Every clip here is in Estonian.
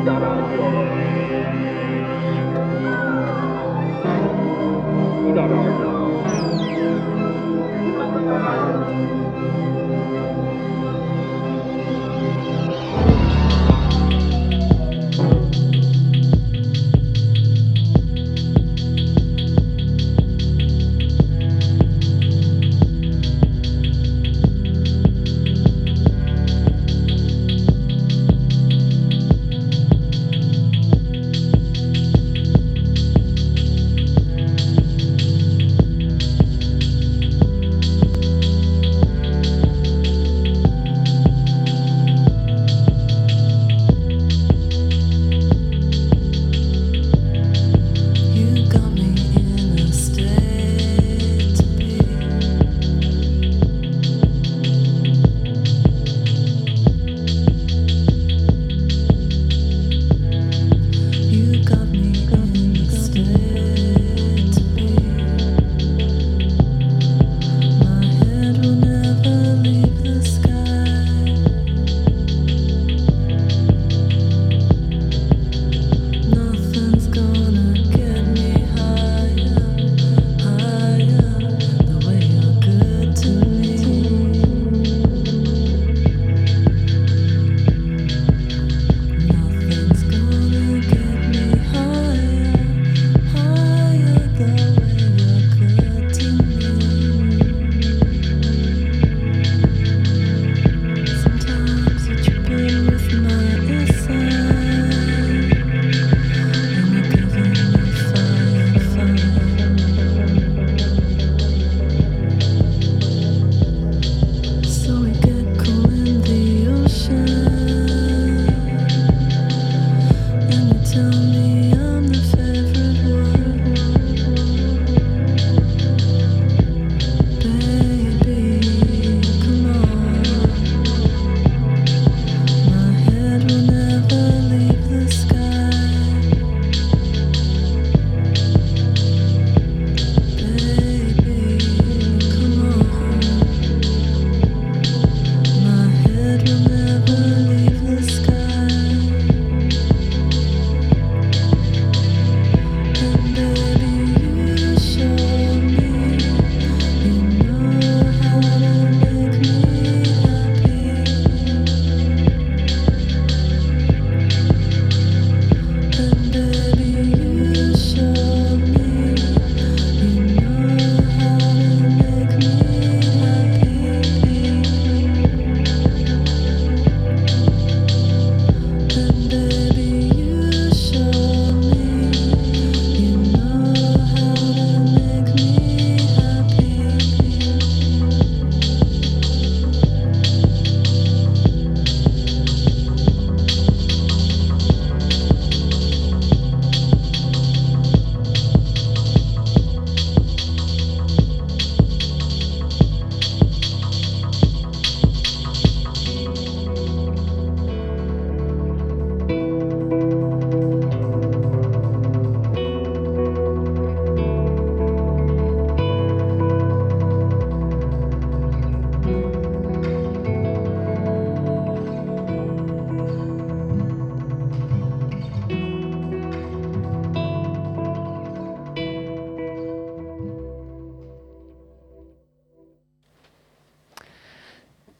Ida raadio. Ida raadio. You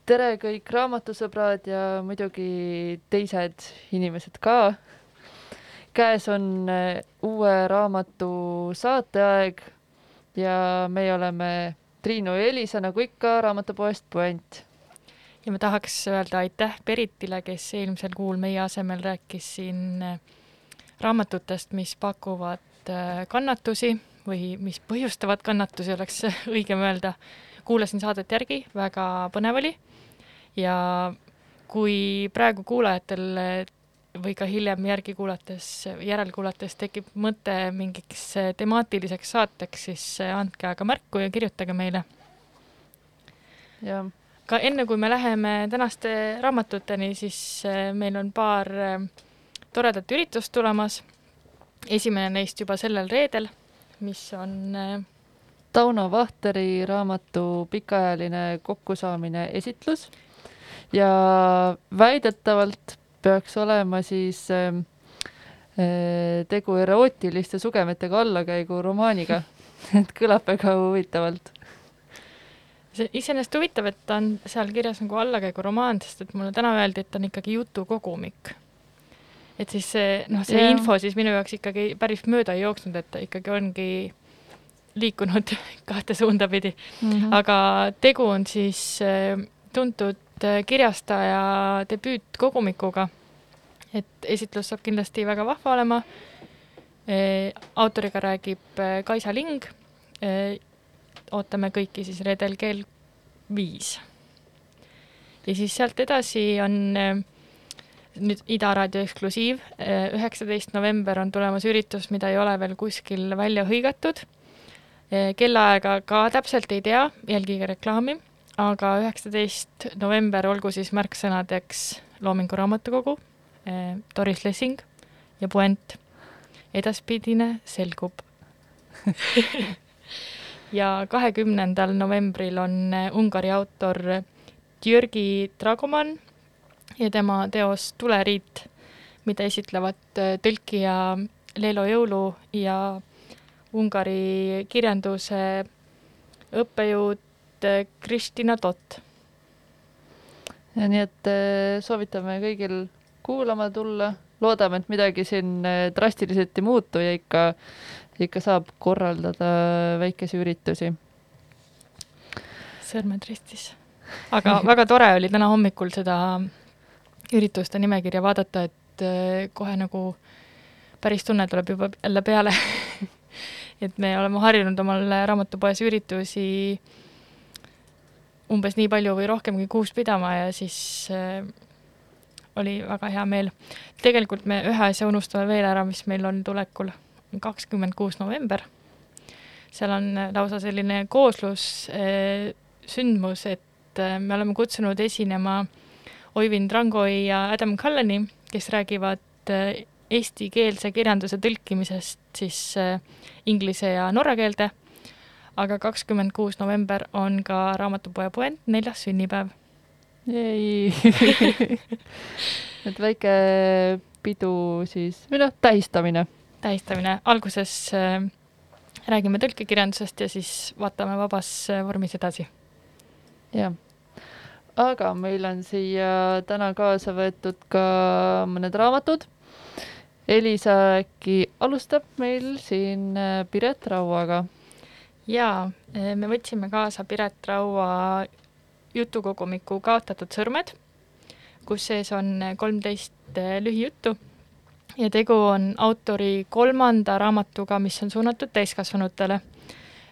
tere kõik raamatusõbrad ja muidugi teised inimesed ka. käes on äh, uue raamatu saateaeg ja meie oleme Triinu ja Elisa nagu ikka raamatupoest Puänt. ja ma tahaks öelda aitäh Beritile, kes eelmisel kuul meie asemel rääkis siin äh, raamatutest, mis pakuvad äh, kannatusi või mis põhjustavad kannatusi, oleks õigem öelda. kuulasin saadet järgi, väga põnev oli ja kui praegu kuulajatel või ka hiljem järgi kuulates, järelkuulates tekib mõte mingiks temaatiliseks saateks, siis andke aga märku ja kirjutage meile. ka enne, kui me läheme tänaste raamatuteni, siis äh, meil on paar äh, toredat üritust tulemas. esimene neist juba sellel reedel, mis on äh, Tauno Vahteri raamatu Pikaajaline kokkusaamine esitlus ja väidetavalt peaks olema siis ähm, äh, tegu erootiliste sugemetega allakäigu romaaniga et kõlab väga huvitavalt. see iseenesest huvitav, et ta on seal kirjas nagu allakäiguromaan, sest et mulle täna öeldi, et ta on ikkagi jutukogumik. et siis see, noh, see yeah. info siis minu jaoks ikkagi päris mööda ei jooksnud, et ta ikkagi ongi liikunud kahte suunda pidi. aga tegu on siis äh, tuntud äh, kirjastaja debüütkogumikuga. et esitlus saab kindlasti väga vahva olema. autoriga räägib äh, Kaisa Ling. ootame kõiki siis reedel kell viis. ja siis sealt edasi on äh, nüüd Ida raadio eksklusiiv, üheksateist november on tulemas üritus, mida ei ole veel kuskil välja hõigatud. kellaaega ka täpselt ei tea, jälgige reklaami, aga üheksateist november olgu siis märksõnadeks Loomingu Raamatukogu, Doris Lessing ja puänt edaspidine selgub. ja kahekümnendal novembril on äh, Ungari autor Jürgi Dragoman ja tema teos Tuleriit, mida esitlevad äh, tõlkija Leelo Jõulu ja Ungari kirjanduse õppejõud äh, Kristina Tott. ja nii et äh, soovitame kõigil kuulama tulla, loodame, et midagi siin äh, drastiliselt ei muutu ja ikka, ikka saab korraldada väikesi üritusi. sõrmed ristis. aga väga tore oli täna hommikul seda ürituste nimekirja vaadata, et äh, kohe nagu päris tunne tuleb juba jälle peale. et me oleme harjunud omal raamatupoes üritusi umbes nii palju või rohkemgi kuus pidama ja siis äh, oli väga hea meel. tegelikult me ühe asja unustame veel ära, mis meil on tulekul, kakskümmend kuus november. seal on äh, lausa selline kooslus äh, sündmus, et äh, me oleme kutsunud esinema Oivin Drangoi ja Adam Culleni, kes räägivad äh, eestikeelse kirjanduse tõlkimisest siis äh, inglise ja norra keelde. Aga kakskümmend kuus november on ka raamatupoe puänt, neljas sünnipäev. jäi et väike pidu siis, või noh, tähistamine. tähistamine, alguses äh, räägime tõlkekirjandusest ja siis vaatame vabas äh, vormis edasi. jah. aga meil on siia täna kaasa võetud ka mõned raamatud. Elisa äkki alustab meil siin äh, Piret Rauaga. jaa, me võtsime kaasa Piret Raua jutukogumiku Kaotatud sõrmed, kus sees on kolmteist lühijuttu ja tegu on autori kolmanda raamatuga, mis on suunatud täiskasvanutele.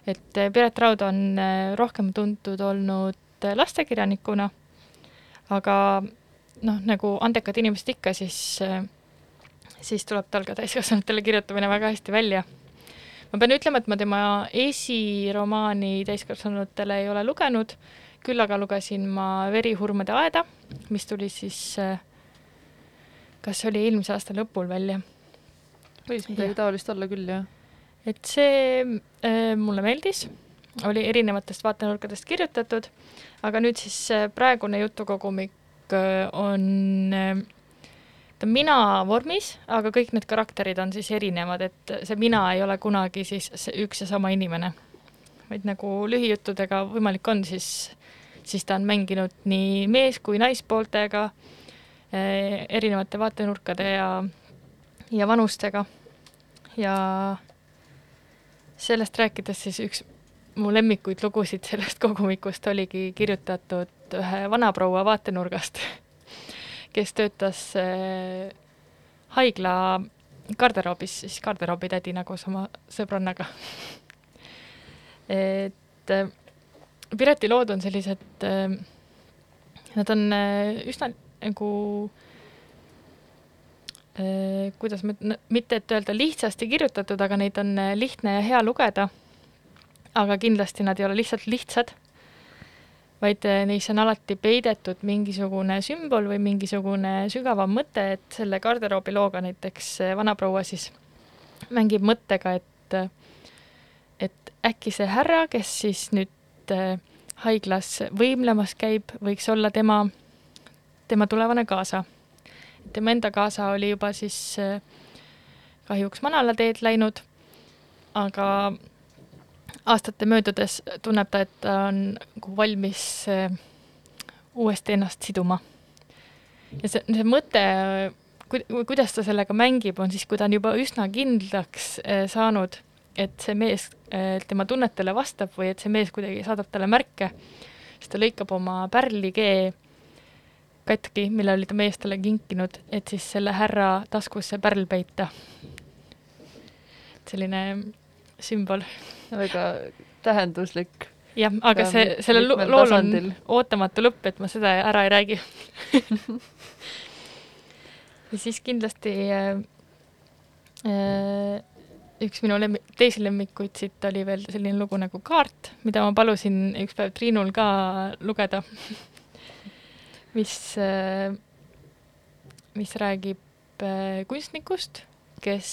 et eh, Piret Raud on eh, rohkem tuntud olnud eh, lastekirjanikuna, aga noh, nagu andekad inimesed ikka, siis, siis tuleb tal ka täiskasvanutele kirjutamine väga hästi välja ma pean ütlema, et ma tema esiromaani täiskasvanutele ei ole lugenud, küll aga lugesin ma Verihurmade aeda, mis tuli siis, kas see oli eelmise aasta lõpul välja. võis midagi taolist olla küll, jah. et see äh, mulle meeldis, oli erinevatest vaatenurkadest kirjutatud, aga nüüd siis äh, praegune jutukogumik äh, on äh, ta on mina vormis, aga kõik need karakterid on siis erinevad, et see mina ei ole kunagi siis üks ja sama inimene. vaid nagu lühijuttudega võimalik on, siis, siis ta on mänginud nii mees- kui naispooltega, erinevate vaatenurkade ja, ja vanustega. ja sellest rääkides siis üks mu lemmikuid lugusid sellest kogumikust oligi kirjutatud ühe vanaproua vaatenurgast kes töötas äh, haigla garderoobis, siis garderoobitädina koos oma sõbrannaga. et äh, Pireti lood on sellised äh,, nad on üsna nagu kuidas ma mitte et öelda lihtsasti kirjutatud, aga neid on lihtne ja hea lugeda. aga kindlasti nad ei ole lihtsalt lihtsad vaid eh, neisse on alati peidetud mingisugune sümbol või mingisugune sügavam mõte, et selle garderoobi looga näiteks eh, vanaproua siis mängib mõttega, et et äkki see härra, kes siis nüüd haiglas võimlemas käib, võiks olla tema, tema tulevane kaasa. tema enda kaasa oli juba siis äh, kahjuks manalateed läinud, aga aastate möödudes tunneb ta, et ta on nagu valmis äh, uuesti ennast siduma. ja see, see mõte, kuidas ta sellega mängib, on siis, kui ta on juba üsna kindlaks äh, saanud, et see mees äh, tema tunnetele vastab või et see mees kuidagi saadab talle märke, siis ta lõikab oma pärlikee katki, mille oli ta mees talle kinkinud, et siis selle härra taskusse pärl peita. selline sümbol. väga tähenduslik. jah, aga see, sellel lool on tasandil. ootamatu lõpp, et ma seda ära ei räägi ja siis kindlasti äh, äh, üks minu lemmi-, teisi lemmikuid siit oli veel selline lugu nagu Kaart, mida ma palusin üks päev Triinul ka lugeda mis, mis räägib äh, kunstnikust, kes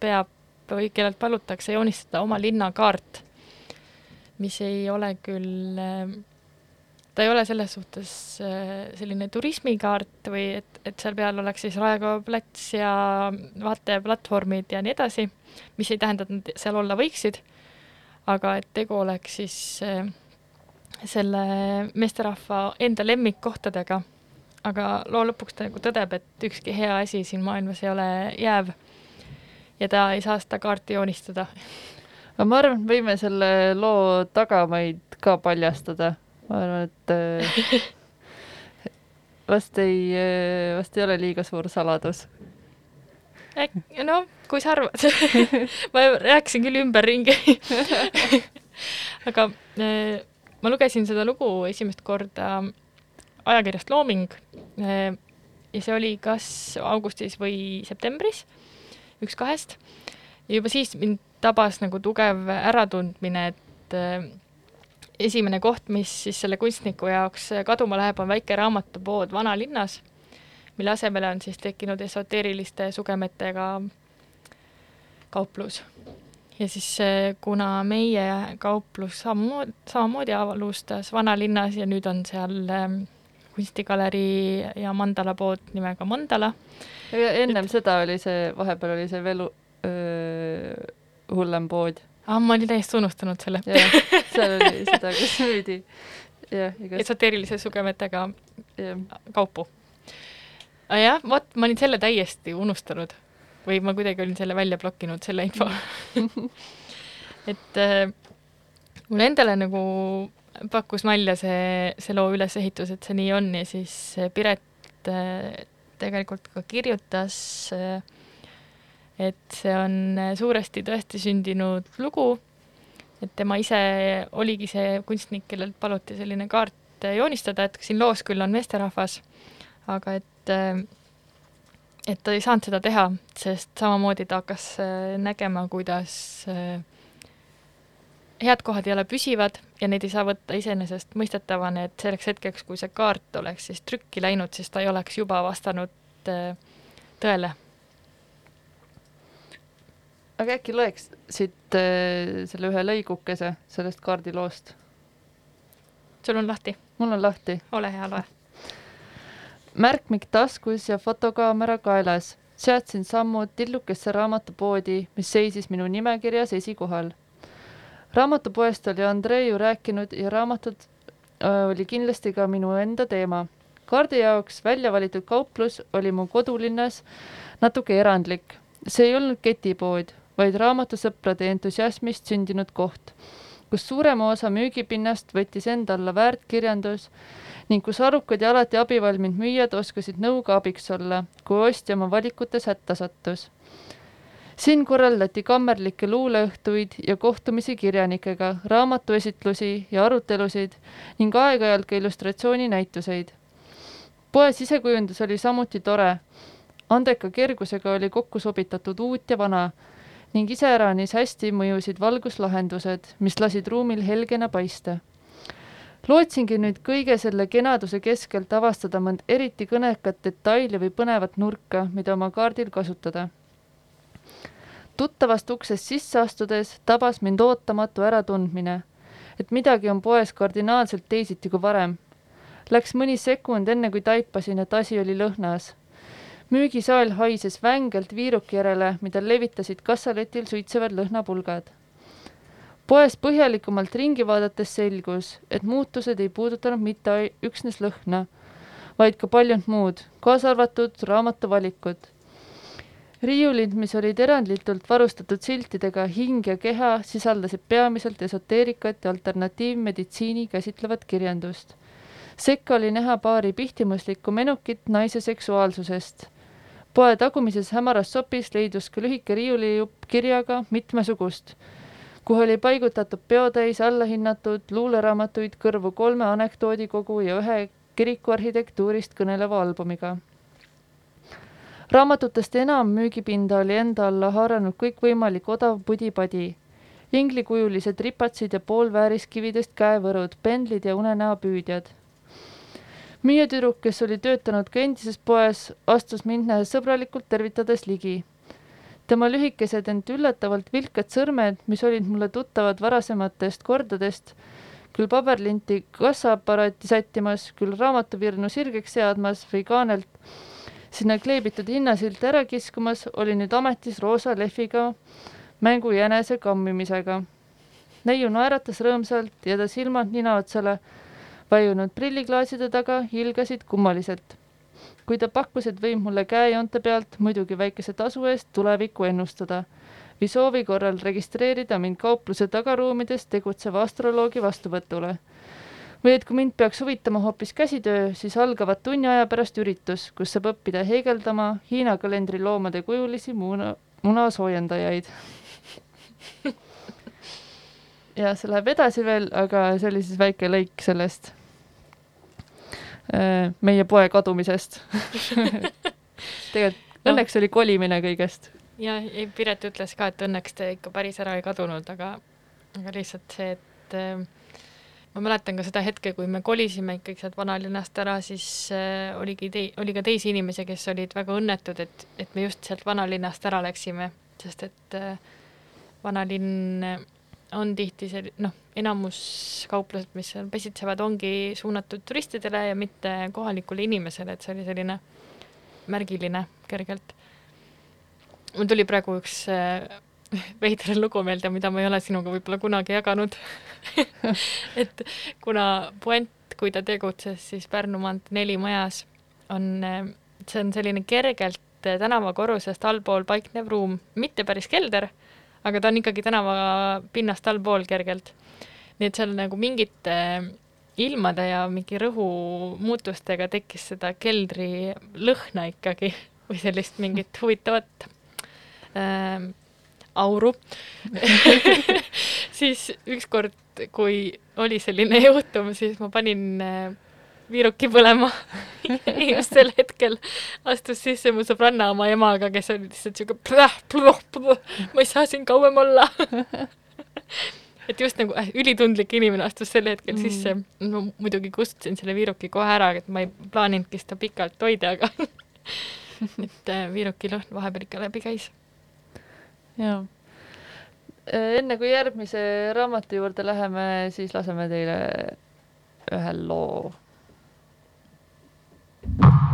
peab või kellelt palutakse joonistada oma linnakaart, mis ei ole küll, ta ei ole selles suhtes äh, selline turismikaart või et, et seal peal oleks siis Raekoja plats ja vaateplatvormid ja nii edasi, mis ei tähenda, et nad seal olla võiksid, aga et tegu oleks siis äh, selle meesterahva enda lemmikkohtadega, aga loo lõpuks ta nagu tõdeb, et ükski hea asi siin maailmas ei ole jääv ja ta ei saa seda kaarti joonistada. aga ma arvan, et võime selle loo tagamaid ka paljastada. ma arvan, et äh, vast ei, vast ei ole liiga suur saladus. no kui sa arvad ma rääkisin küll ümberringi aga äh, ma lugesin seda lugu esimest korda ajakirjast Looming äh, ja see oli kas augustis või septembris, üks kahest. ja juba siis mind tabas nagu tugev äratundmine, et äh, esimene koht, mis siis selle kunstniku jaoks kaduma läheb, on väike raamatupood vanalinnas, mille asemele on siis tekkinud esoteeriliste sugemetega kauplus ja siis eh, kuna meie kauplus samamoodi, samamoodi alustas vanalinnas ja nüüd on seal ähm, kunstigalerii ja mandala pood nimega Mandala. ennem et... seda oli see, vahepeal oli see veel öö, hullem pood. aa, ma olin täiesti unustanud selle. seal oli seda, kus müüdi jah, igas... esoteerilise sugemetega ja. kaupu. jah, vot ma olin selle täiesti unustanud või ma kuidagi olin selle välja blokkinud, selle info et äh, mulle endale nagu pakkus nalja see, see loo ülesehitus, et see nii on ja siis Piret äh, tegelikult ka kirjutas äh,, et see on suuresti tõesti sündinud lugu, et tema ise oligi see kunstnik, kellelt paluti selline kaart joonistada, et siin loos küll on meesterahvas, aga et et ta ei saanud seda teha, sest samamoodi ta hakkas nägema, kuidas head kohad ei ole püsivad ja neid ei saa võtta iseenesestmõistetavana, et selleks hetkeks, kui see kaart oleks siis trükki läinud, siis ta ei oleks juba vastanud äh, tõele. aga äkki loeks siit äh, selle ühe lõigukese sellest kaardiloost? sul on lahti? mul on lahti. ole hea, loe. märkmik taskus ja fotokaamera kaelas. seadsin sammud tillukesse raamatupoodi, mis seisis minu nimekirjas esikohal. Raamatupoest oli Andrei ju rääkinud ja raamatud äh, oli kindlasti ka minu enda teema. kaardi jaoks välja valitud kauplus oli mu kodulinnas natuke erandlik. see ei olnud ketipood, vaid raamatusõprade entusiasmist sündinud koht, kus suurema osa müügipinnast võttis enda alla väärtkirjandus ning kus arukad ja alati abivalmid müüjad oskasid nõuga abiks olla, kui ostja oma valikutes hätta sattus. Siin korraldati kammerlikke luuleõhtuid ja kohtumisi kirjanikega, raamatuesitlusi ja arutelusid ning aeg-ajalt ka illustratsiooninäituseid. poe sisekujundus oli samuti tore. andeka kergusega oli kokku sobitatud uut ja vana ning iseäranis hästi mõjusid valguslahendused, mis lasid ruumil helgena paista lootsingi nüüd kõige selle kenaduse keskelt avastada mõnd eriti kõnekat detaili või põnevat nurka, mida oma kaardil kasutada. Tuttavast uksest sisse astudes tabas mind ootamatu äratundmine, et midagi on poes kardinaalselt teisiti kui varem. Läks mõni sekund, enne kui taipasin, et asi oli lõhnas. müügisaal haises vängelt viiruki järele, mida levitasid kassaletil suitsevad lõhnapulgad. poes põhjalikumalt ringi vaadates selgus, et muutused ei puudutanud mitte üksnes lõhna, vaid ka paljud muud, kaasa arvatud raamatuvalikud riiulid, mis olid eranditult varustatud siltidega Hing ja keha, sisaldasid peamiselt esoteerikat ja alternatiivmeditsiini käsitlevat kirjandust. sekka oli näha paari pihtimuslikku menukit naise seksuaalsusest. poe tagumises hämaras sopis leidus ka lühike riiulijupp kirjaga mitmesugust, kuhu oli paigutatud peotäis allahinnatud luuleraamatuid kõrvu kolme anekdoodikogu ja ühe kiriku arhitektuurist kõneleva albumiga raamatutest enam müügipinda oli enda alla haaranud kõikvõimalik odav pudi-padi. inglikujulised ripatsid ja poolvääriskividest käevõrud, pendlid ja unenäopüüdjad. müüjatüdruk, kes oli töötanud ka endises poes, astus mind nähes sõbralikult tervitades ligi. tema lühikesed, ent üllatavalt vilkad sõrmed, mis olid mulle tuttavad varasematest kordadest, küll paberlinti kassaaparaati sättimas, küll raamatuvirnu sirgeks seadmas või kaanelt sinna kleebitud hinnasilt ära kiskumas, oli nüüd ametis roosa lehviga mängujänese kammimisega. neiu naeratas rõõmsalt ja ta silmad nina otsale vajunud prilliklaaside taga hiilgasid kummaliselt. kui ta pakkus, et võib mulle käejoonte pealt muidugi väikese tasu eest tulevikku ennustada või soovi korral registreerida mind kaupluse tagaruumides tegutseva astroloogi vastuvõtule või et kui mind peaks huvitama hoopis käsitöö, siis algavad tunni aja pärast üritus, kus saab õppida heegeldama Hiina kalendri loomade kujulisi muna, munasoojendajaid ja see läheb edasi veel, aga see oli siis väike lõik sellest äh, meie poe kadumisest tegelikult No. õnneks oli kolimine kõigest. ja Piret ütles ka, et õnneks ta ikka päris ära ei kadunud, aga, aga lihtsalt see, et äh, ma mäletan ka seda hetke, kui me kolisime ikkagi sealt vanalinnast ära, siis äh, oligi tei-, oli ka teisi inimesi, kes olid väga õnnetud, et, et me just sealt vanalinnast ära läksime, sest et äh, vanalinn on tihti see, noh, enamus kauplused, mis seal pesitsevad, ongi suunatud turistidele ja mitte kohalikule inimesele, et see oli selline märgiline kergelt. mul tuli praegu üks äh, veider lugu meelde, mida ma ei ole sinuga võib-olla kunagi jaganud et kuna puent, kui ta tegutses siis Pärnu maantee neli majas, on, see on selline kergelt tänavakorrusest allpool paiknev ruum, mitte päris kelder, aga ta on ikkagi tänavapinnast allpool kergelt. nii et seal nagu mingite ilmade ja mingi rõhumuutustega tekkis seda keldri lõhna ikkagi või sellist mingit huvitavat äh, auru siis ükskord, kui oli selline juhtum, siis ma panin äh, viiruki põlema just sel hetkel astus sisse mu sõbranna oma emaga, kes oli lihtsalt siuke ma ei saa siin kauem olla et just nagu äh, ülitundlik inimene astus sel hetkel Mm. sisse. ma muidugi kustutasin selle viiruki kohe ära, et ma ei plaaninudki seda pikalt hoida, aga et äh, viiruki lõhn vahepeal ikka läbi käis. Jaa. enne kui järgmise raamatu juurde läheme, siis laseme teile ühe loo. It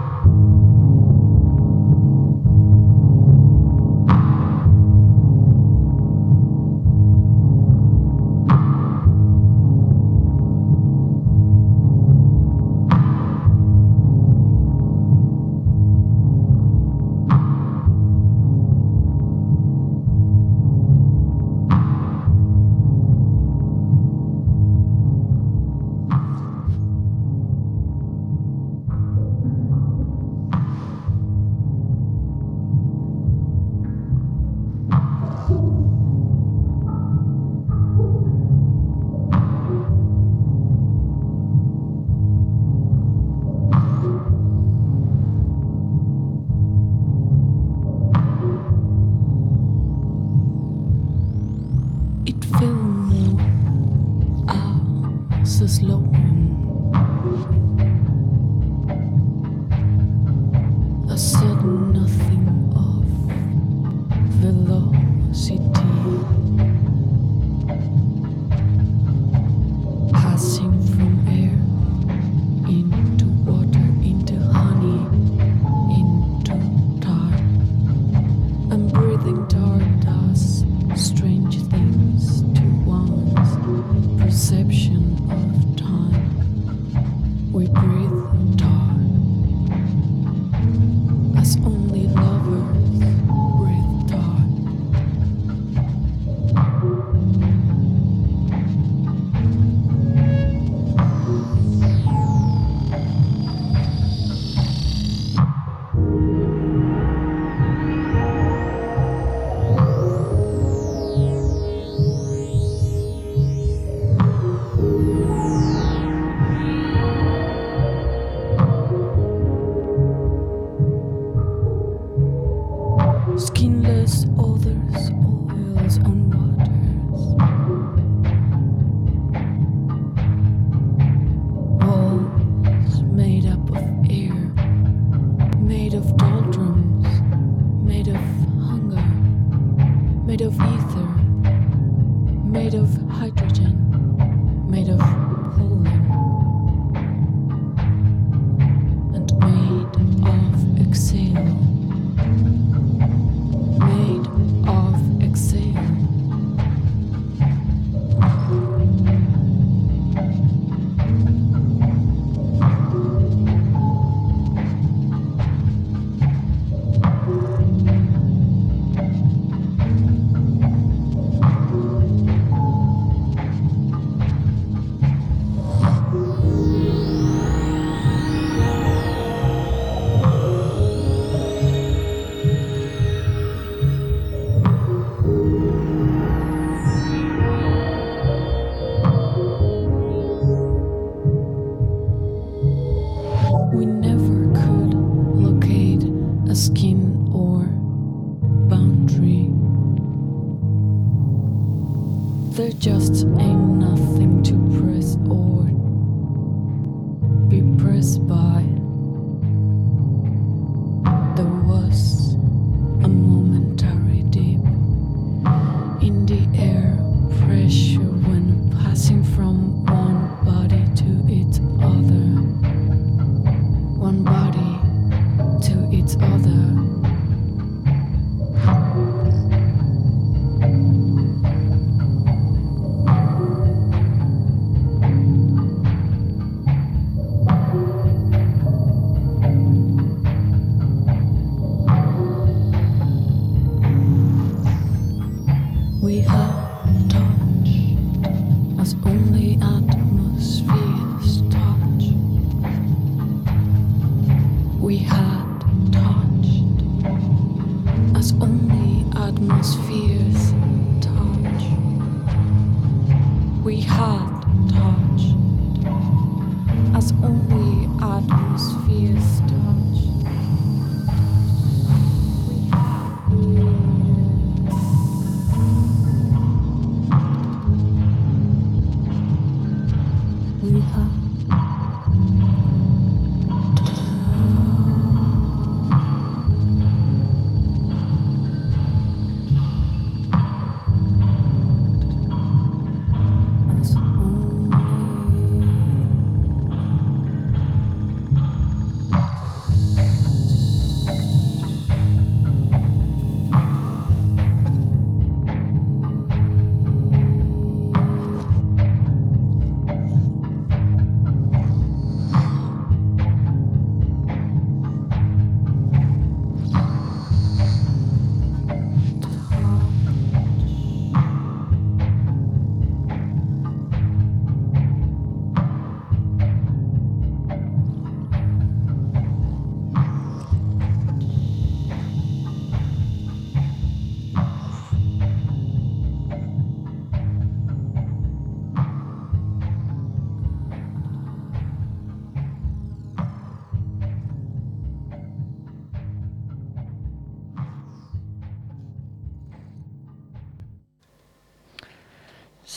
its other.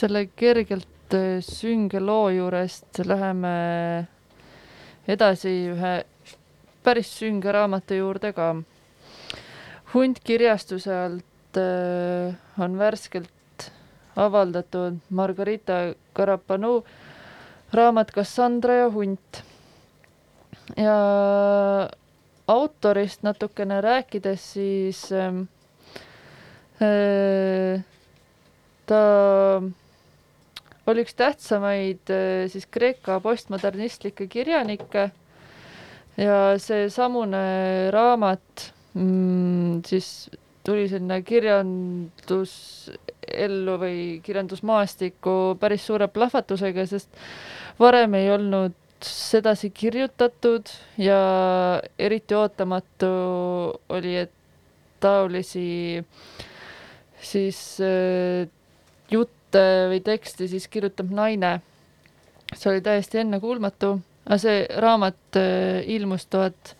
Selle kergelt äh, sünge loo juurest läheme edasi ühe päris sünge raamatu juurde ka. hunt kirjastuse alt äh, on värskelt avaldatud Margarita Karapanu raamat Cassandra ja hunt. ja autorist natukene rääkides, siis ähm, äh, ta oli üks tähtsamaid äh, siis Kreeka postmodernistlikke kirjanikke. Ja seesamune raamat mm, siis tuli selline kirjandusellu või kirjandusmaastikku päris suure plahvatusega, sest varem ei olnud sedasi kirjutatud ja eriti ootamatu oli, et taolisi siis äh, jutte või teksti siis kirjutab naine. see oli täiesti ennekuulmatu, aga see raamat äh, ilmus tuhat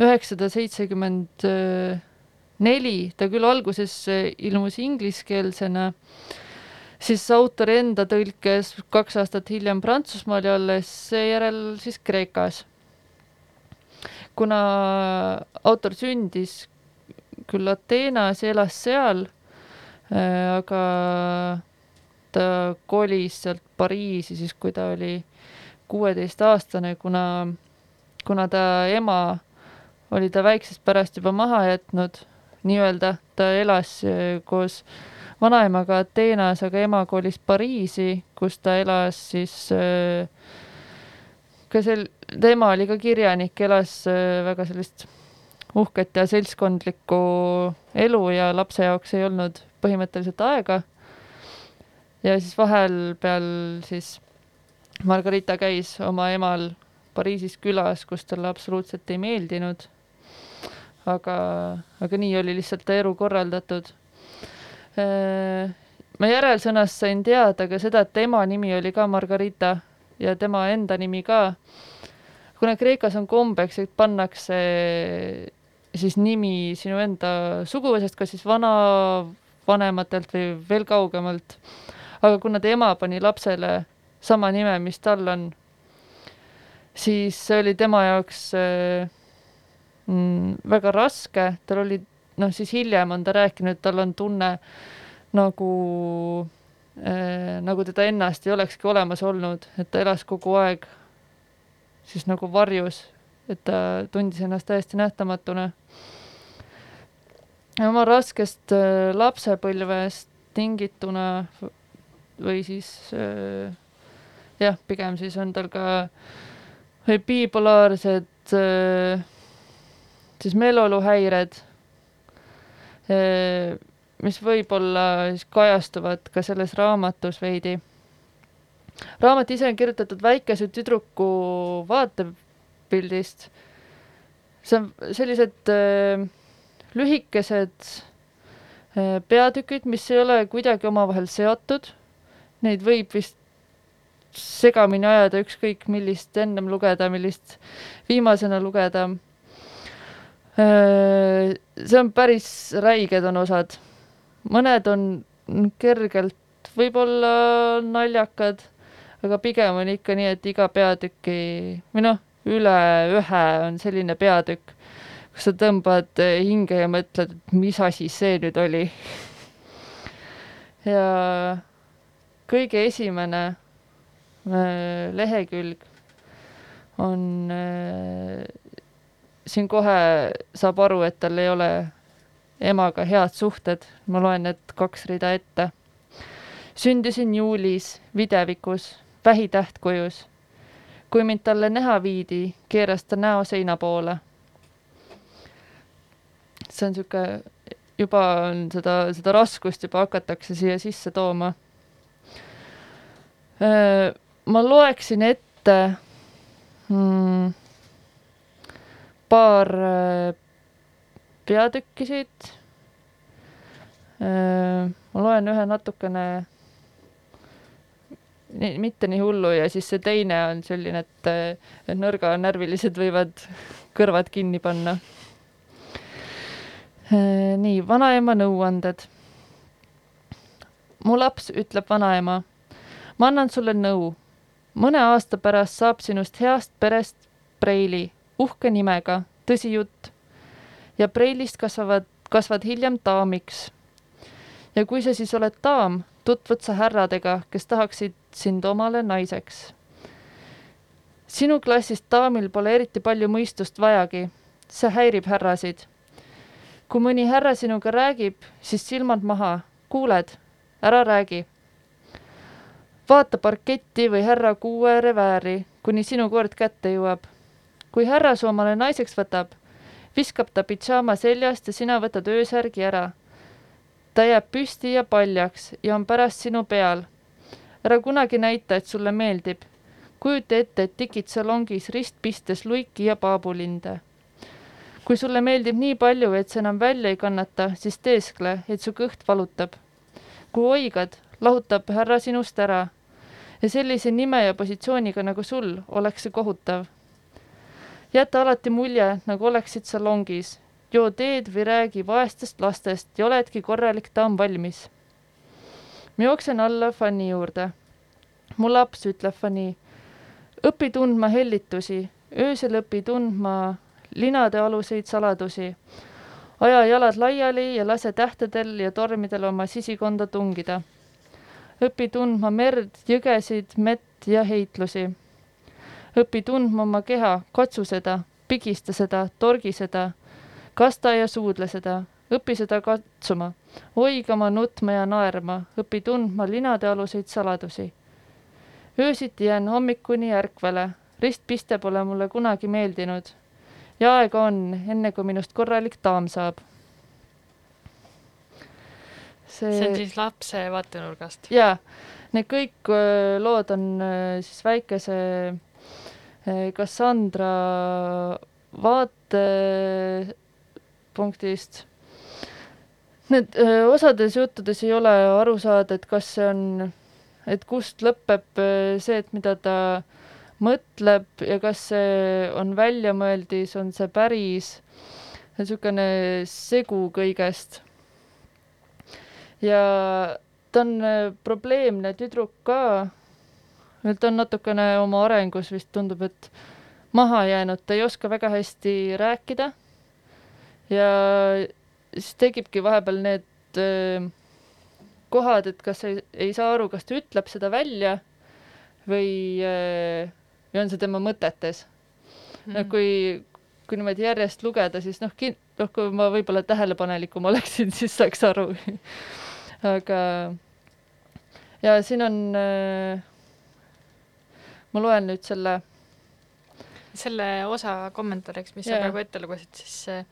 üheksasada seitsekümmend neli, ta küll alguses äh, ilmus ingliskeelsena, siis autori enda tõlkes kaks aastat hiljem Prantsusmaal ja alles seejärel siis Kreekas. kuna autor sündis küll Ateenas ja elas seal, aga ta kolis sealt Pariisi siis, kui ta oli kuueteistaastane, kuna, kuna ta ema oli ta väiksest pärast juba maha jätnud, nii-öelda ta elas äh, koos vanaemaga Ateenas, aga ema kolis Pariisi, kus ta elas siis äh, ka sel, ta ema oli ka kirjanik, elas äh, väga sellist uhket ja seltskondlikku elu ja lapse jaoks ei olnud põhimõtteliselt aega. ja siis vahepeal siis Margarita käis oma emal Pariisis külas, kus talle absoluutselt ei meeldinud. aga, aga nii oli lihtsalt elu korraldatud. ma järelsõnast sain teada ka seda, et tema nimi oli ka Margarita ja tema enda nimi ka. kuna Kreekas on kombeks, et pannakse siis nimi sinu enda suguvõsast, kas siis vanavanematelt või veel kaugemalt. aga kuna ta ema pani lapsele sama nime, mis tal on, siis see oli tema jaoks äh, mm, väga raske, tal oli, noh siis hiljem on ta rääkinud, tal on tunne nagu äh,, nagu teda ennast ei olekski olemas olnud, et ta elas kogu aeg siis nagu varjus, et ta tundis ennast täiesti nähtamatuna. oma raskest äh, lapsepõlvest tingituna või siis äh, jah, pigem siis on tal ka bipolaarsed äh, siis meeleoluhäired, mis võib-olla siis kajastuvad ka selles raamatus veidi. raamat ise on kirjutatud väikese tüdruku vaatepildist. see on sellised äh, lühikesed äh, peatükid, mis ei ole kuidagi omavahel seotud. Neid võib vist segamini ajada ükskõik millist ennem lugeda, millist viimasena lugeda. see on päris räiged on osad, mõned on kergelt võib-olla naljakad, aga pigem on ikka nii, et iga peatüki või noh, üle ühe on selline peatükk, kus sa tõmbad hinge ja mõtled, et mis asi see nüüd oli. ja kõige esimene äh, lehekülg on äh, siin kohe saab aru, et tal ei ole emaga head suhted, ma loen need kaks rida ette. sündisin juulis videvikus, vähitähtkujus. Kui mind talle näha viidi, keeras ta näo seina poole. see on sihuke, juba on seda, seda raskust juba hakatakse siia sisse tooma. ma loeksin ette mm, paar peatükki siit. ma loen ühe natukene nii, mitte nii hullu ja siis see teine on selline, et et nõrganärvilised võivad kõrvad kinni panna. nii, vanaema nõuanded. mu laps, ütleb vanaema, ma annan sulle nõu. mõne aasta pärast saab sinust heast perest preili, uhke nimega, tõsi jutt. ja preilist kasvavad, kasvad hiljem daamiks. ja kui sa siis oled daam, tutvud sa härradega, kes tahaksid sind omale naiseks. sinu klassist daamil pole eriti palju mõistust vajagi, see häirib härrasid. kui mõni härra sinuga räägib, siis silmad maha, kuuled, ära räägi. vaata parketti või härra kuue revääri, kuni sinu kord kätte jõuab. kui härra su omale naiseks võtab, viskab ta pidžaama seljast ja sina võtad öösärgi ära ta jääb püsti ja paljaks ja on pärast sinu peal. ära kunagi näita, et sulle meeldib. kujuta ette, et tikid salongis ristpistes luiki ja paabulinde. kui sulle meeldib nii palju, et sa enam välja ei kannata, siis teeskle, et su kõht valutab. kui oigad, lahutab härra sinust ära. ja sellise nime ja positsiooniga nagu sul oleks see kohutav. jäta alati mulje, nagu oleksid salongis joo teed või räägi vaestest lastest ja oledki korralik daam valmis. ma jooksen alla Fanny juurde. mu laps, ütleb Fanny, õpi tundma hellitusi, öösel õpi tundma linade aluseid saladusi. aja jalad laiali ja lase tähtedel ja tormidel oma sisikonda tungida. õpi tundma merd, jõgesid, mett ja heitlusi. õpi tundma oma keha, katsu seda, pigista seda, torgi seda, kasta ja suudle seda, õpi seda katsuma, oigama, nutma ja naerma, õpi tundma linade aluseid saladusi. öösiti jään hommikuni ärkvele, ristpiste pole mulle kunagi meeldinud ja aega on, enne kui minust korralik daam saab. see on siis lapse vaatenurgast. jaa, need kõik lood on siis väikese öö, Cassandra vaatepunktist. Need öö, osades juttudes ei ole aru saada, et kas see on, et kust lõpeb see, et mida ta mõtleb ja kas see on väljamõeldis, on see päris, niisugune segu kõigest ja ta on probleemne tüdruk ka. ta on natukene oma arengus vist tundub, et maha jäänud, ta ei oska väga hästi rääkida. Ja siis tekibki vahepeal need öö, kohad, et kas ei, ei saa aru, kas ta ütleb seda välja või, või on see tema mõtetes mm. -hmm. no kui, kui niimoodi järjest lugeda, siis noh, kin-, noh, kui ma võib-olla tähelepanelikum oleksin, siis saaks aru aga ja siin on äh,, ma loen nüüd selle. selle osa kommentaariks, mis Jaa. sa praegu ette lugesid, siis äh,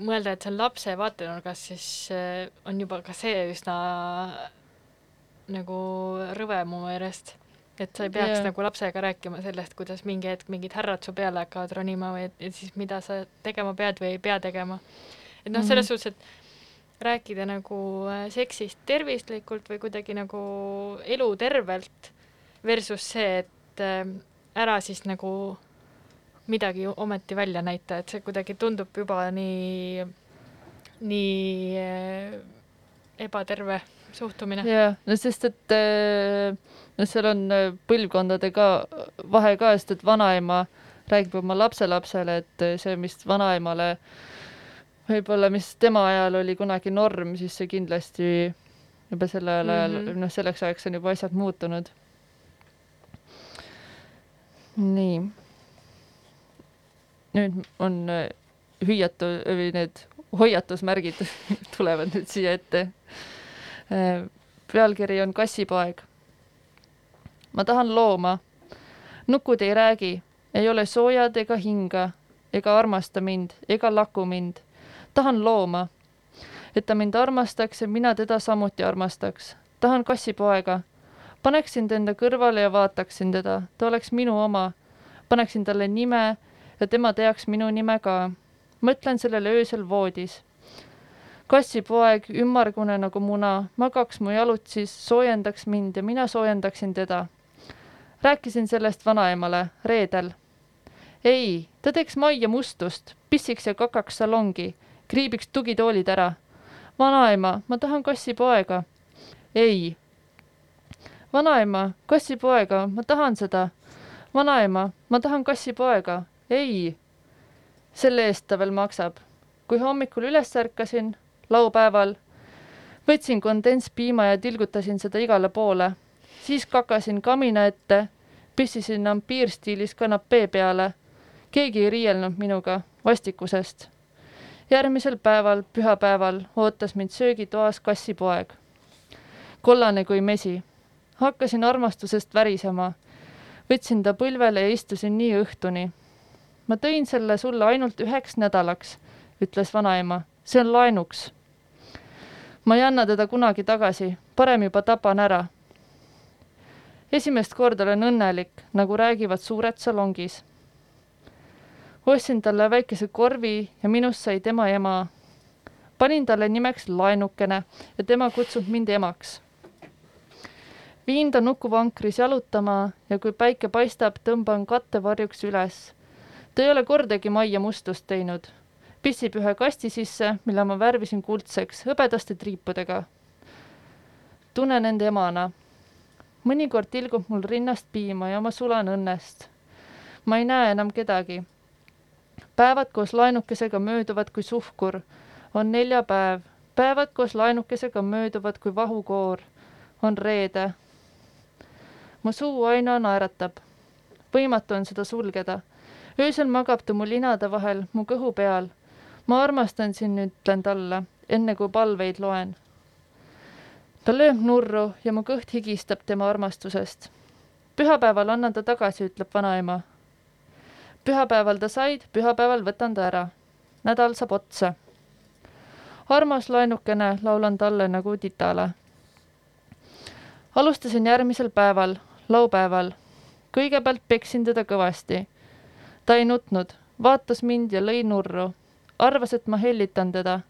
mõelda, et see on lapse vaatenurgast, siis äh, on juba ka see üsna nagu rõve mu meelest. et sa ei peaks Jaa. nagu lapsega rääkima sellest, kuidas mingi hetk mingid härrad su peale hakkavad ronima või et, et siis mida sa tegema pead või ei pea tegema. et noh, selles Mhm. suhtes, et rääkida nagu äh, seksist tervislikult või kuidagi nagu elutervelt versus see, et äh, ära siis nagu midagi ometi välja näita, et see kuidagi tundub juba nii, nii äh, ebaterve suhtumine. jah, no sest, et äh, no seal on äh, põlvkondade ka vahe ka, sest et vanaema räägib oma lapselapsele, et see, mis vanaemale võib-olla, mis tema ajal oli kunagi norm, siis see kindlasti juba sellel ajal mm Mhm. -hmm. noh, selleks ajaks on juba asjad muutunud. nii. Nüüd on äh, hüüatu- või need hoiatusmärgid tulevad nüüd siia ette Äh, pealkiri on Kassipoeg. ma tahan looma. nukud ei räägi, ei ole soojad ega hinga, ega armasta mind, ega laku mind. tahan looma, et ta mind armastaks ja mina teda samuti armastaks. tahan kassipoega. paneksin ta enda kõrvale ja vaataksin teda, ta oleks minu oma. paneksin talle nime ja tema teaks minu nime ka. mõtlen sellele öösel voodis kassipoeg, ümmargune nagu muna, magaks mu jalutsis, soojendaks mind ja mina soojendaksin teda. rääkisin sellest vanaemale reedel. ei, ta teeks majja mustust, pissiks ja kakaks salongi, kriibiks tugitoolid ära. vanaema, ma tahan kassipoega. ei. vanaema, kassipoega, ma tahan seda. vanaema, ma tahan kassipoega. Ei. selle eest ta veel maksab. kui hommikul üles ärkasin, laupäeval. võtsin kondentspiima ja tilgutasin seda igale poole. siis kakasin kamina ette, pissisin ampiirstiilis kanapee peale. keegi ei riielnud minuga vastikusest. järgmisel päeval, pühapäeval, ootas mind söögitoas kassipoeg. kollane kui mesi. hakkasin armastusest värisema. võtsin ta põlvele ja istusin nii õhtuni. Ma tõin selle sulle ainult üheks nädalaks, ütles vanaema. see on laenuks ma ei anna teda kunagi tagasi, parem juba tapan ära. esimest korda olen õnnelik, nagu räägivad suured salongis. ostsin talle väikese korvi ja minust sai tema ema. panin talle nimeks laenukene ja tema kutsub mind emaks. viin ta nukuvankris jalutama ja kui päike paistab, tõmban kattevarjuks üles. Ta ei ole kordagi majja mustust teinud. pissib ühe kasti sisse, mille ma värvisin kuldseks hõbedaste triipudega. tunnen end emana. mõnikord tilgub mul rinnast piima ja ma sulan õnnest. ma ei näe enam kedagi. päevad koos laenukesega mööduvad kui suhkur. on neljapäev, päevad koos laenukesega mööduvad kui vahukoor. on reede. mu suu aina naeratab. võimatu on seda sulgeda öösel magab ta mu linade vahel mu kõhu peal. ma armastan sind, ütlen talle, enne kui palveid loen. ta lööb nurru ja mu kõht higistab tema armastusest. pühapäeval annan ta tagasi, ütleb vanaema. pühapäeval ta said, pühapäeval võtan ta ära. nädal saab otsa. armas laenukene, laulan talle nagu titale. alustasin järgmisel päeval, laupäeval. kõigepealt peksin teda kõvasti ta ei nutnud, vaatas mind ja lõi nurru. arvas, et ma hellitan teda.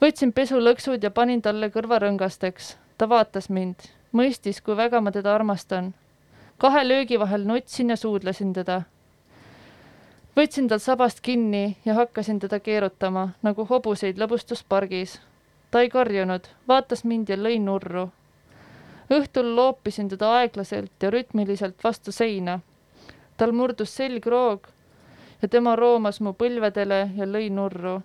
võtsin pesulõksud ja panin talle kõrvarõngasteks. ta vaatas mind, mõistis, kui väga ma teda armastan. kahe löögi vahel nutsin ja suudlesin teda. võtsin tal sabast kinni ja hakkasin teda keerutama nagu hobuseid lõbustuspargis. ta ei karjunud, vaatas mind ja lõi nurru. õhtul loopisin teda aeglaselt ja rütmiliselt vastu seina tal murdus selgroog ja tema roomas mu põlvedele ja lõi nurru.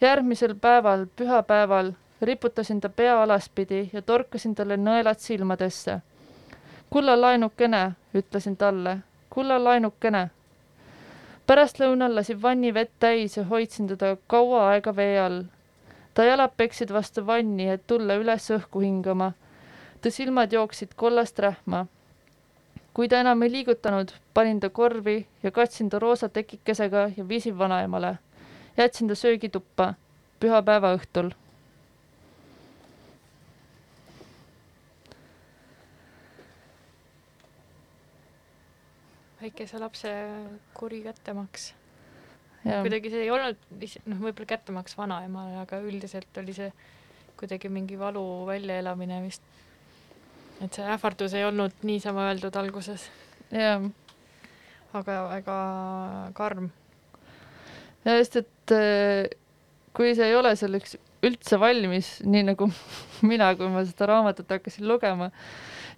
järgmisel päeval, pühapäeval riputasin ta pea alaspidi ja torkasin talle nõelad silmadesse. kulla laenukene, ütlesin talle, kulla laenukene. pärastlõunal lasin vanni vett täis ja hoidsin teda kaua aega vee all. ta jalad peksid vastu vanni, et tulla üles õhku hingama. ta silmad jooksid kollast rähma kui ta enam ei liigutanud, panin ta korvi ja katsin ta roosa tekikesega ja viisin vanaemale. jätsin ta söögituppa pühapäeva õhtul. väikese lapse kuri kättemaks. kuidagi see ei olnud noh, võib-olla kättemaks vanaemale, aga üldiselt oli see kuidagi mingi valu väljaelamine vist. Et see ähvardus ei olnud niisama öeldud alguses, ja, aga väga karm. ja just, et äh, kui sa ei ole selleks üldse valmis, nii nagu mina, kui ma seda raamatut hakkasin lugema,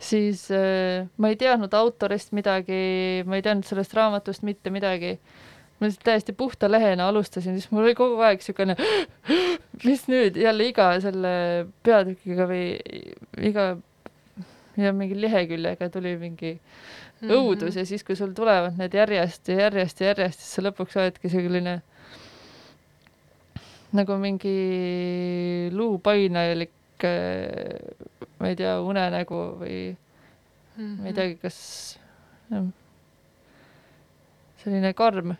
siis äh, ma ei teadnud autorist midagi, ma ei teadnud sellest raamatust mitte midagi. ma lihtsalt täiesti puhta lehena alustasin, siis mul oli kogu aeg siukene, mis nüüd jälle iga selle peatükiga või iga ja mingi leheküljega tuli mingi Mhm. õudus ja siis, kui sul tulevad need järjest ja järjest ja järjest, siis sa lõpuks oledki selline nagu mingi luupainajalik, ma ei tea, unenägu või Mhm. ma ei teagi, kas jah, selline karm.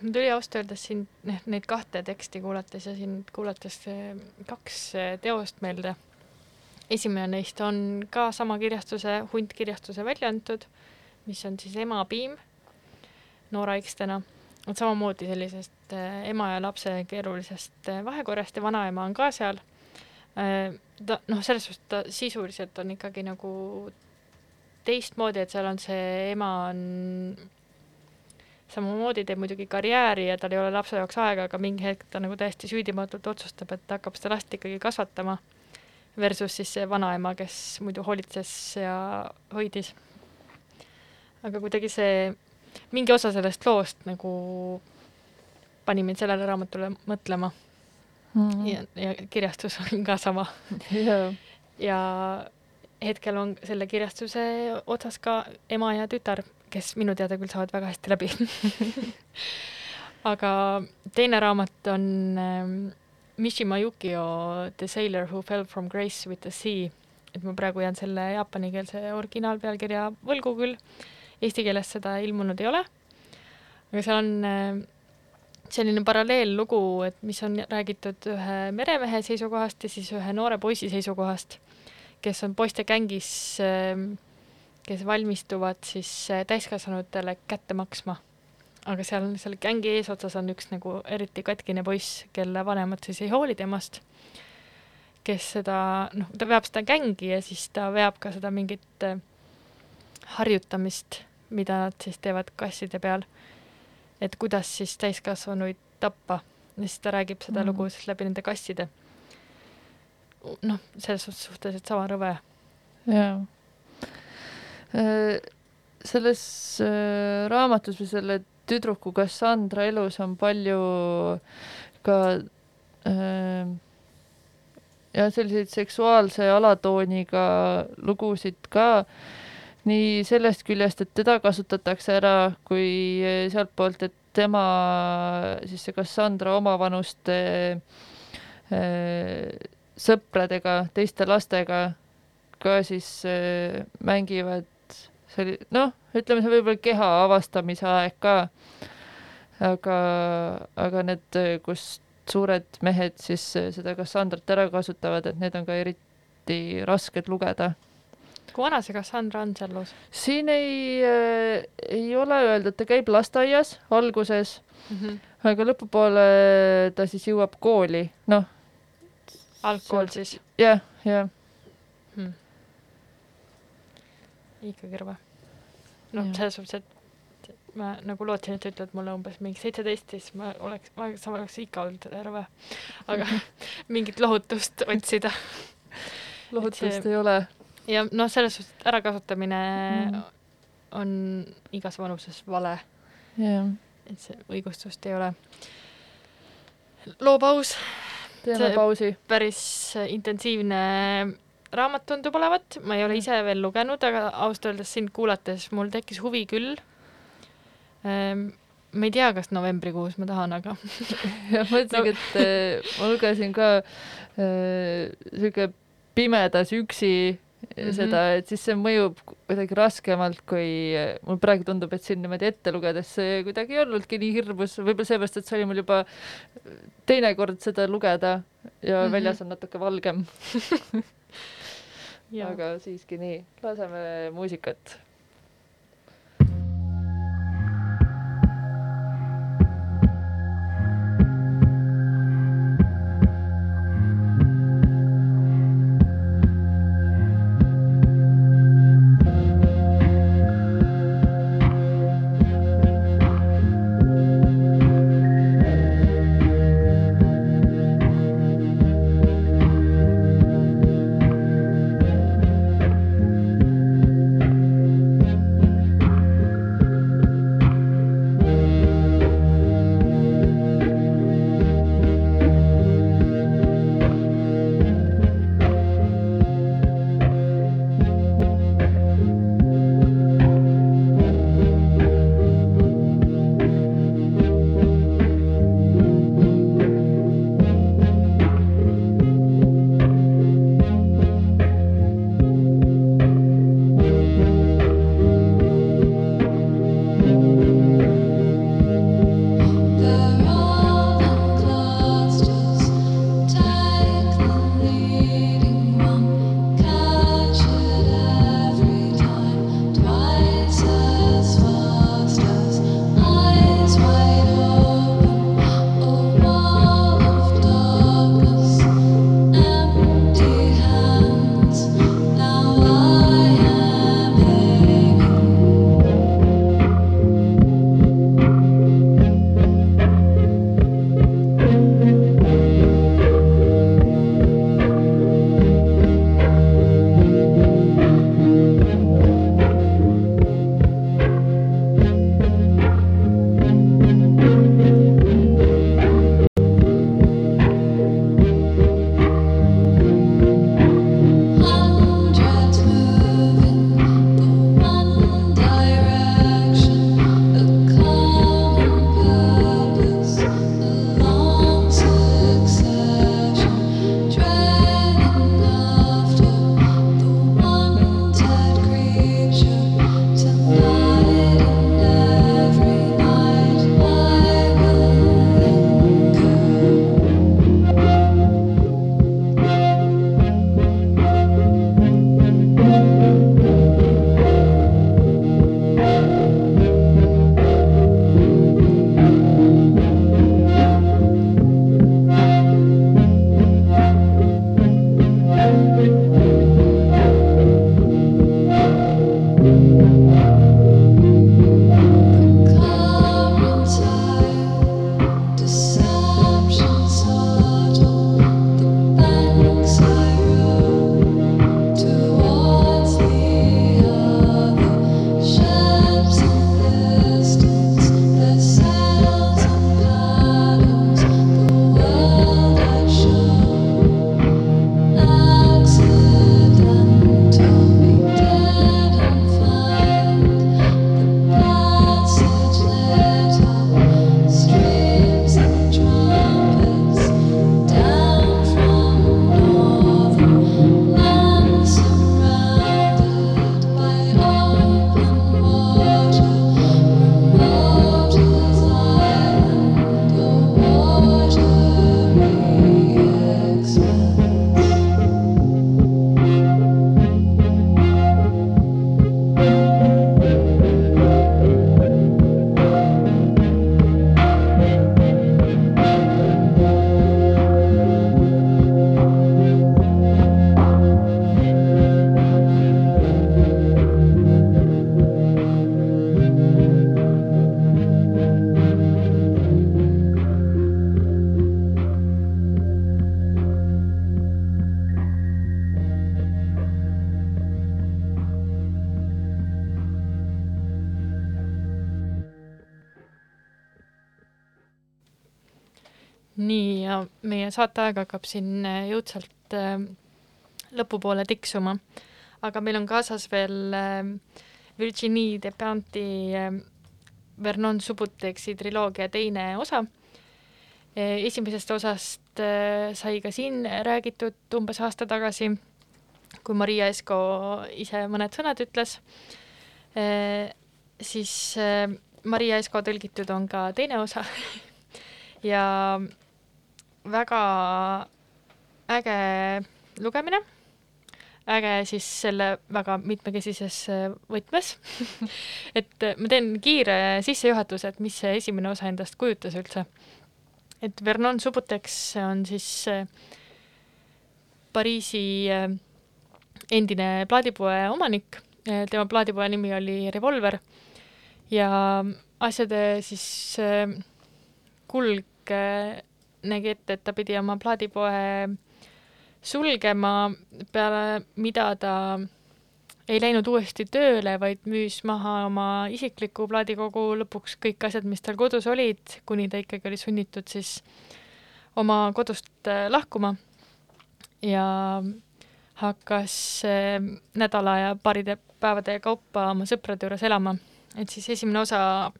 mul tuli ausalt öeldes siin neid kahte teksti kuulates ja sind kuulates eh, kaks eh, teost meelde. Esimene neist on ka sama kirjastuse, Hunt kirjastuse välja antud, mis on siis Ema piim Noora Ikstena. et samamoodi sellisest eh, ema ja lapse keerulisest eh, vahekorrast ja vanaema on ka seal. ta noh, selles suhtes ta sisuliselt on ikkagi nagu teistmoodi, et seal on see ema on samamoodi teeb muidugi karjääri ja tal ei ole lapse jaoks aega, aga mingi hetk ta nagu täiesti süüdimatult otsustab, et hakkab seda last ikkagi kasvatama. Versus siis see vanaema, kes muidu hoolitses ja hoidis. aga kuidagi see, mingi osa sellest loost nagu pani mind sellele raamatule mõtlema ja, ja kirjastus on ka sama ja, ja hetkel on selle kirjastuse otsas ka ema ja tütar, kes minu teada küll saavad väga hästi läbi. aga teine raamat on ähm, Mishima Yukio The Sailor Who Fell From Grace with the Sea. et ma praegu jään selle jaapanikeelse originaalpealkirja võlgu küll, eesti keeles seda ilmunud ei ole. aga seal on äh, selline paralleellugu, et mis on räägitud ühe meremehe seisukohast ja siis ühe noore poisi seisukohast, kes on poiste gängis, kes valmistuvad siis äh, täiskasvanutele kätte maksma. Aga seal selle gängi eesotsas on üks nagu eriti katkine poiss, kelle vanemad siis ei hooli temast, kes seda, noh, ta veab seda gängi ja siis ta veab ka seda mingit äh, harjutamist, mida nad siis teevad kasside peal et kuidas siis täiskasvanuid tappa ja siis ta räägib seda mm. lugu siis läbi nende kastide. noh, selles suhtes suhteliselt sama rõve. jaa. selles äh, raamatus või selle tüdruku Cassandra elus on palju ka äh, ja selliseid seksuaalse alatooniga lugusid ka, nii sellest küljest, et teda kasutatakse ära, kui sealtpoolt, et tema, siis see Cassandra omavanuste äh, sõpradega, teiste lastega ka siis äh, mängivad selli-, noh, ütleme, see võib olla keha avastamise aeg ka. aga, aga need, kus suured mehed siis seda Cassandrat ära kasutavad, et need on ka eriti rasked lugeda. kui vana see Cassandra on seal loos siin ei äh,, ei ole öeldud, ta käib lasteaias alguses, mm? -hmm. aga lõpupoole ta siis jõuab kooli, noh, algkool siis jah, jah. hmm.. ikkagi rõve. Noh selles suhtes, et ma nagu lootsin, et ütled mulle umbes mingi seitseteist, siis ma oleks, ma oleks ikka olnud rõve. aga mingit lohutust otsida. lohutust see- ei ole. ja noh, selles suhtes, et ärakasutamine Mm. on igas vanuses vale, jah, et see õigustust ei ole. loopaus, teeme See- pausi. päris intensiivne raamat tundub olevat, ma ei ole ise veel lugenud, aga ausalt öeldes sind kuulates mul tekkis huvi küll. ma ei tea, kas novembrikuus ma tahan, aga mõtlesingi no., et äh, ma lugesin ka äh, sihuke pimedas üksi mm. -hmm. seda, et siis see mõjub kuidagi raskemalt, kui äh, mul praegu tundub, et siin niimoodi ette lugedes see kuidagi ei olnudki nii hirmus, võib-olla seepärast, et see oli mul juba teine kord seda lugeda ja mm. -hmm. väljas on natuke valgem. aga siiski nii, laseme muusikat meie saateaeg hakkab siin äh, jõudsalt äh, lõpupoole tiksuma. aga meil on kaasas veel äh, Virginie Desplanti äh, Vernon Subuteksi triloogia teine osa. esimesest osast sai ka siin räägitud umbes aasta tagasi, kui Maria Esko ise mõned sõnad ütles. siis Maria Esko tõlgitud on ka teine osa ja väga äge lugemine, äge siis selle väga mitmekesises äh, võtmes. Et äh, ma teen kiire sissejuhatuse, et mis see esimene osa endast kujutas üldse. et Vernon Subuteks on siis äh, Pariisi endine plaadipoe omanik, tema plaadipoe nimi oli Revolver. Ja asjade siis kulg nägi ette, et ta pidi oma plaadipoe sulgema, peale mida ta ei läinud uuesti tööle, vaid müüs maha oma isikliku plaadikogu, lõpuks kõik asjad, mis tal kodus olid, kuni ta ikkagi oli sunnitud siis oma kodust äh, lahkuma ja hakkas äh, nädala ja paaride päevade kaupa oma sõprade juures elama. et siis esimene osa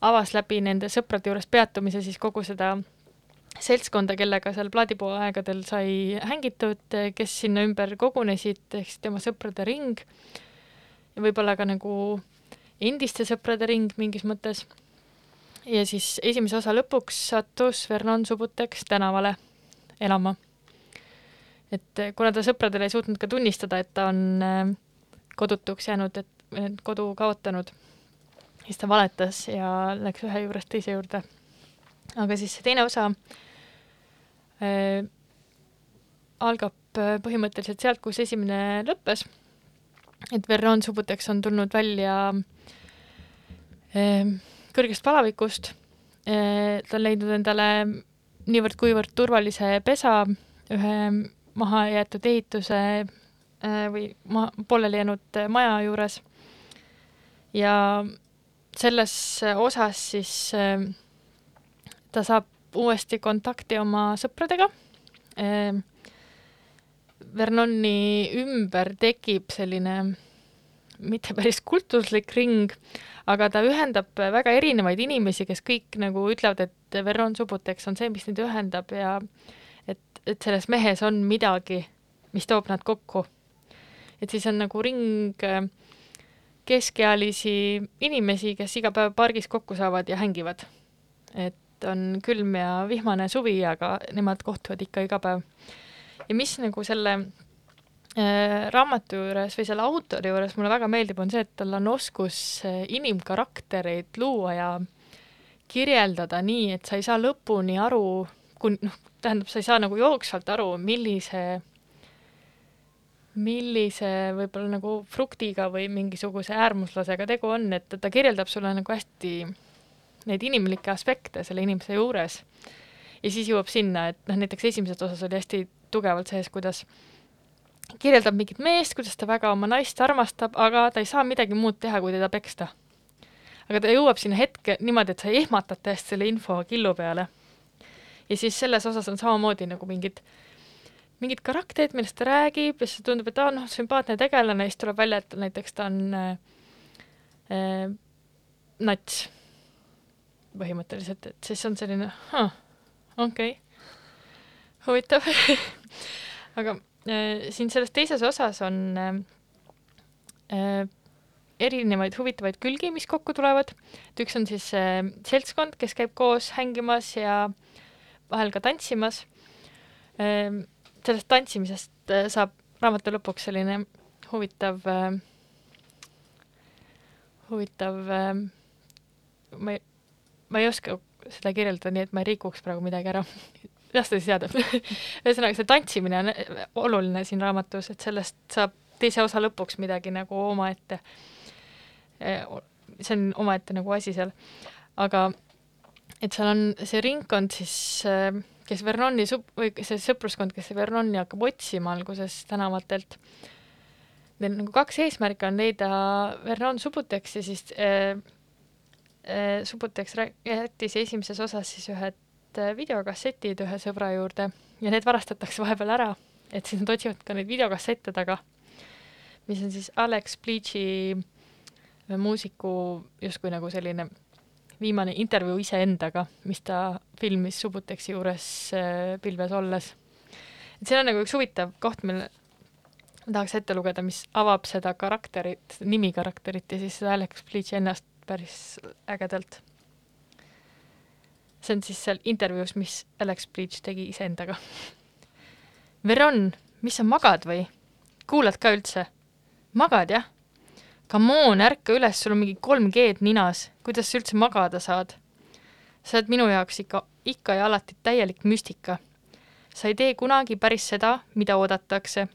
avas läbi nende sõprade juures peatumise siis kogu seda seltskonda, kellega seal plaadipuu aegadel sai hängitud, kes sinna ümber kogunesid, ehk siis tema sõprade ring ja võib-olla ka nagu endiste sõprade ring mingis mõttes. ja siis esimese osa lõpuks sattus Vernon Subuteks tänavale elama. et kuna ta sõpradele ei suutnud ka tunnistada, et ta on äh, kodutuks jäänud, et kodu kaotanud, siis ta valetas ja läks ühe juurest teise juurde. aga siis see teine osa äh, algab äh, põhimõtteliselt sealt, kus esimene lõppes. et Vernon Subuteks on tulnud välja äh, kõrgest palavikust äh,. ta on leidnud endale niivõrd-kuivõrd turvalise pesa ühe mahajäetud ehituse äh, või ma-, pooleli jäänud maja juures ja selles osas siis äh, ta saab uuesti kontakti oma sõpradega äh,. Vernoni ümber tekib selline mitte päris kultuslik ring, aga ta ühendab väga erinevaid inimesi, kes kõik nagu ütlevad, et Vernon Subuteks on see, mis neid ühendab ja et, et selles mehes on midagi, mis toob nad kokku. et siis on nagu ring äh, keskealisi inimesi, kes iga päev pargis kokku saavad ja hängivad. et on külm ja vihmane suvi, aga nemad kohtuvad ikka iga päev. ja mis nagu selle äh, raamatu juures või selle autori juures mulle väga meeldib, on see, et tal on oskus äh, inimkaraktereid luua ja kirjeldada nii, et sa ei saa lõpuni aru, kui noh, tähendab, sa ei saa nagu jooksvalt aru, millise millise võib-olla nagu fruktiga või mingisuguse äärmuslasega tegu on, et ta kirjeldab sulle nagu hästi neid inimlikke aspekte selle inimese juures. ja siis jõuab sinna, et noh, näiteks esimeses osas oli hästi tugevalt sees, kuidas kirjeldab mingit meest, kuidas ta väga oma naist armastab, aga ta ei saa midagi muud teha, kui teda peksta. aga ta jõuab sinna hetke niimoodi, et sa ehmatad täiesti selle info killu peale. ja siis selles osas on samamoodi nagu mingid mingid karakterid, millest ta räägib ja siis tundub, et aa, noh, sümpaatne tegelane, siis tuleb välja, et näiteks ta on äh, äh, nats põhimõtteliselt, et siis on selline, okei. Okay., huvitav. Aga äh, siin selles teises osas on äh, äh, erinevaid huvitavaid külgi, mis kokku tulevad, et üks on siis äh, seltskond, kes käib koos hängimas ja vahel ka tantsimas. Äh, sellest tantsimisest äh, saab raamatu lõpuks selline huvitav äh,, huvitav äh,, ma ei, ma ei oska seda kirjeldada nii, et ma ei rikuks praegu midagi ära. las ta siis jääda ühesõnaga, see tantsimine on äh, oluline siin raamatus, et sellest saab teise osa lõpuks midagi nagu omaette. Äh, see on omaette nagu asi seal. aga et seal on see ringkond siis äh, kes Vernoni sup- või see sõpruskond, kes Vernoni hakkab otsima alguses tänavatelt. Neil nagu kaks eesmärki on leida Vernon Subuteks ja siis äh, Subuteks jättis esimeses osas siis ühe äh, videokassetid ühe sõbra juurde ja need varastatakse vahepeal ära, et siis nad otsivad ka neid videokassette taga, mis on siis Alex Bleach'i äh, muusiku justkui nagu selline viimane intervjuu iseendaga, mis ta filmis Subutexi juures äh, pilves olles. et see on nagu üks huvitav koht, mille ma tahaks ette lugeda, mis avab seda karakterit, nimi karakterit ja siis seda Alex Bleach'i ennast päris ägedalt. see on siis seal intervjuus, mis Alex Bleach tegi iseendaga. Veron, mis sa magad või? kuulad ka üldse? magad, jah? Come on, ärka üles, sul on mingi kolm G-d ninas, kuidas sa üldse magada saad? sa oled minu jaoks ikka, ikka ja alati täielik müstika. sa ei tee kunagi päris seda, mida oodatakse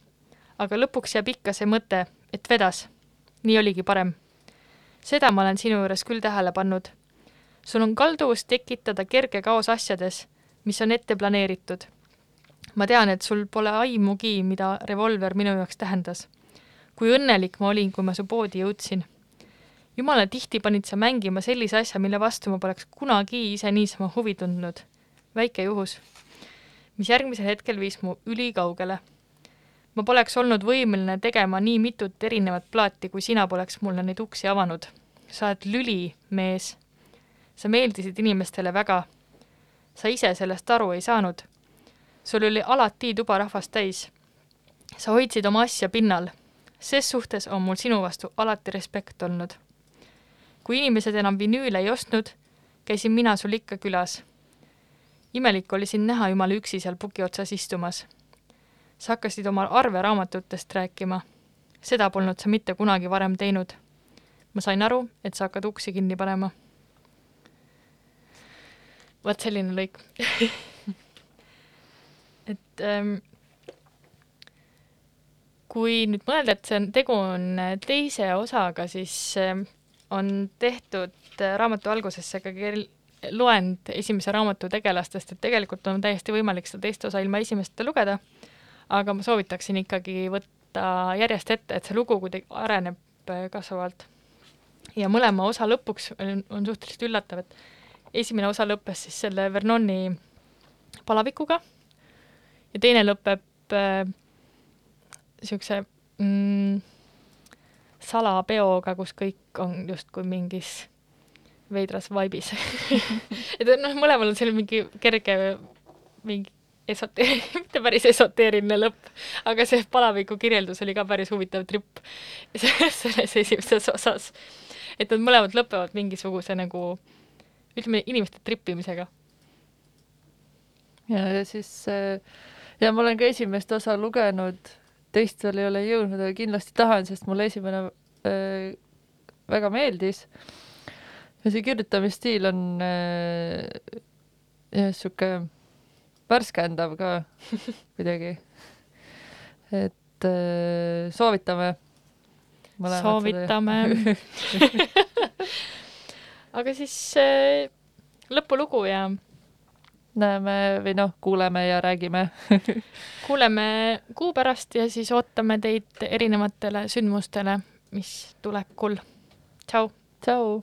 aga lõpuks jääb ikka see mõte, et vedas. nii oligi parem. Seda ma olen sinu juures küll tähele pannud. sul on kalduvus tekitada kerge kaos asjades, mis on ette planeeritud. ma tean, et sul pole aimugi, mida revolver minu jaoks tähendas. kui õnnelik ma olin, kui ma su poodi jõudsin. jumala tihti panid sa mängima sellise asja, mille vastu ma poleks kunagi ise niisama huvi tundnud. väike juhus, mis järgmisel hetkel viis mu ülikaugele ma poleks olnud võimeline tegema nii mitut erinevat plaati, kui sina poleks mulle neid uksi avanud. sa oled lüli, mees. sa meeldisid inimestele väga. sa ise sellest aru ei saanud. sul oli alati tuba rahvast täis. sa hoidsid oma asja pinnal. ses suhtes on mul sinu vastu alati respekt olnud. kui inimesed enam vinüüle ei ostnud, käisin mina sul ikka külas. imelik oli sind näha jumala üksi seal puki otsas istumas sa hakkasid oma arveraamatutest rääkima. seda polnud sa mitte kunagi varem teinud. ma sain aru, et sa hakkad uksi kinni panema. vot selline lõik et ähm, kui nüüd mõelda, et see on, tegu on teise osaga, siis ähm, on tehtud äh, raamatu algusesse ka loend esimese raamatu tegelastest, et tegelikult on täiesti võimalik seda teist osa ilma esimest lugeda aga ma soovitaksin ikkagi võtta järjest ette, et see lugu kuidagi areneb äh, kasvavalt. ja mõlema osa lõpuks on, on suhteliselt üllatav, et esimene osa lõppes siis selle Vernoni palavikuga ja teine lõpeb niisuguse äh, mm, salapeoga, kus kõik on justkui mingis veidras vaibis et noh, mõlemal on selline mingi kerge mingi esote-, mitte päris esoteeriline lõpp, aga see palaviku kirjeldus oli ka päris huvitav tripp selles esimeses osas. et nad mõlemad lõpevad mingisuguse nagu ütleme, inimeste trippimisega. ja, siis äh, ja ma olen ka esimest osa lugenud, teist veel ei ole jõudnud, aga kindlasti tahan, sest mulle esimene äh, väga meeldis. ja see kirjutamisstiil on äh, jah, sihuke värskendav ka kuidagi. et äh, soovitame. soovitame aga siis äh, lõpulugu ja näeme või noh, kuuleme ja räägime kuuleme kuu pärast ja siis ootame teid erinevatele sündmustele, mis tulekul. tšau. tšau.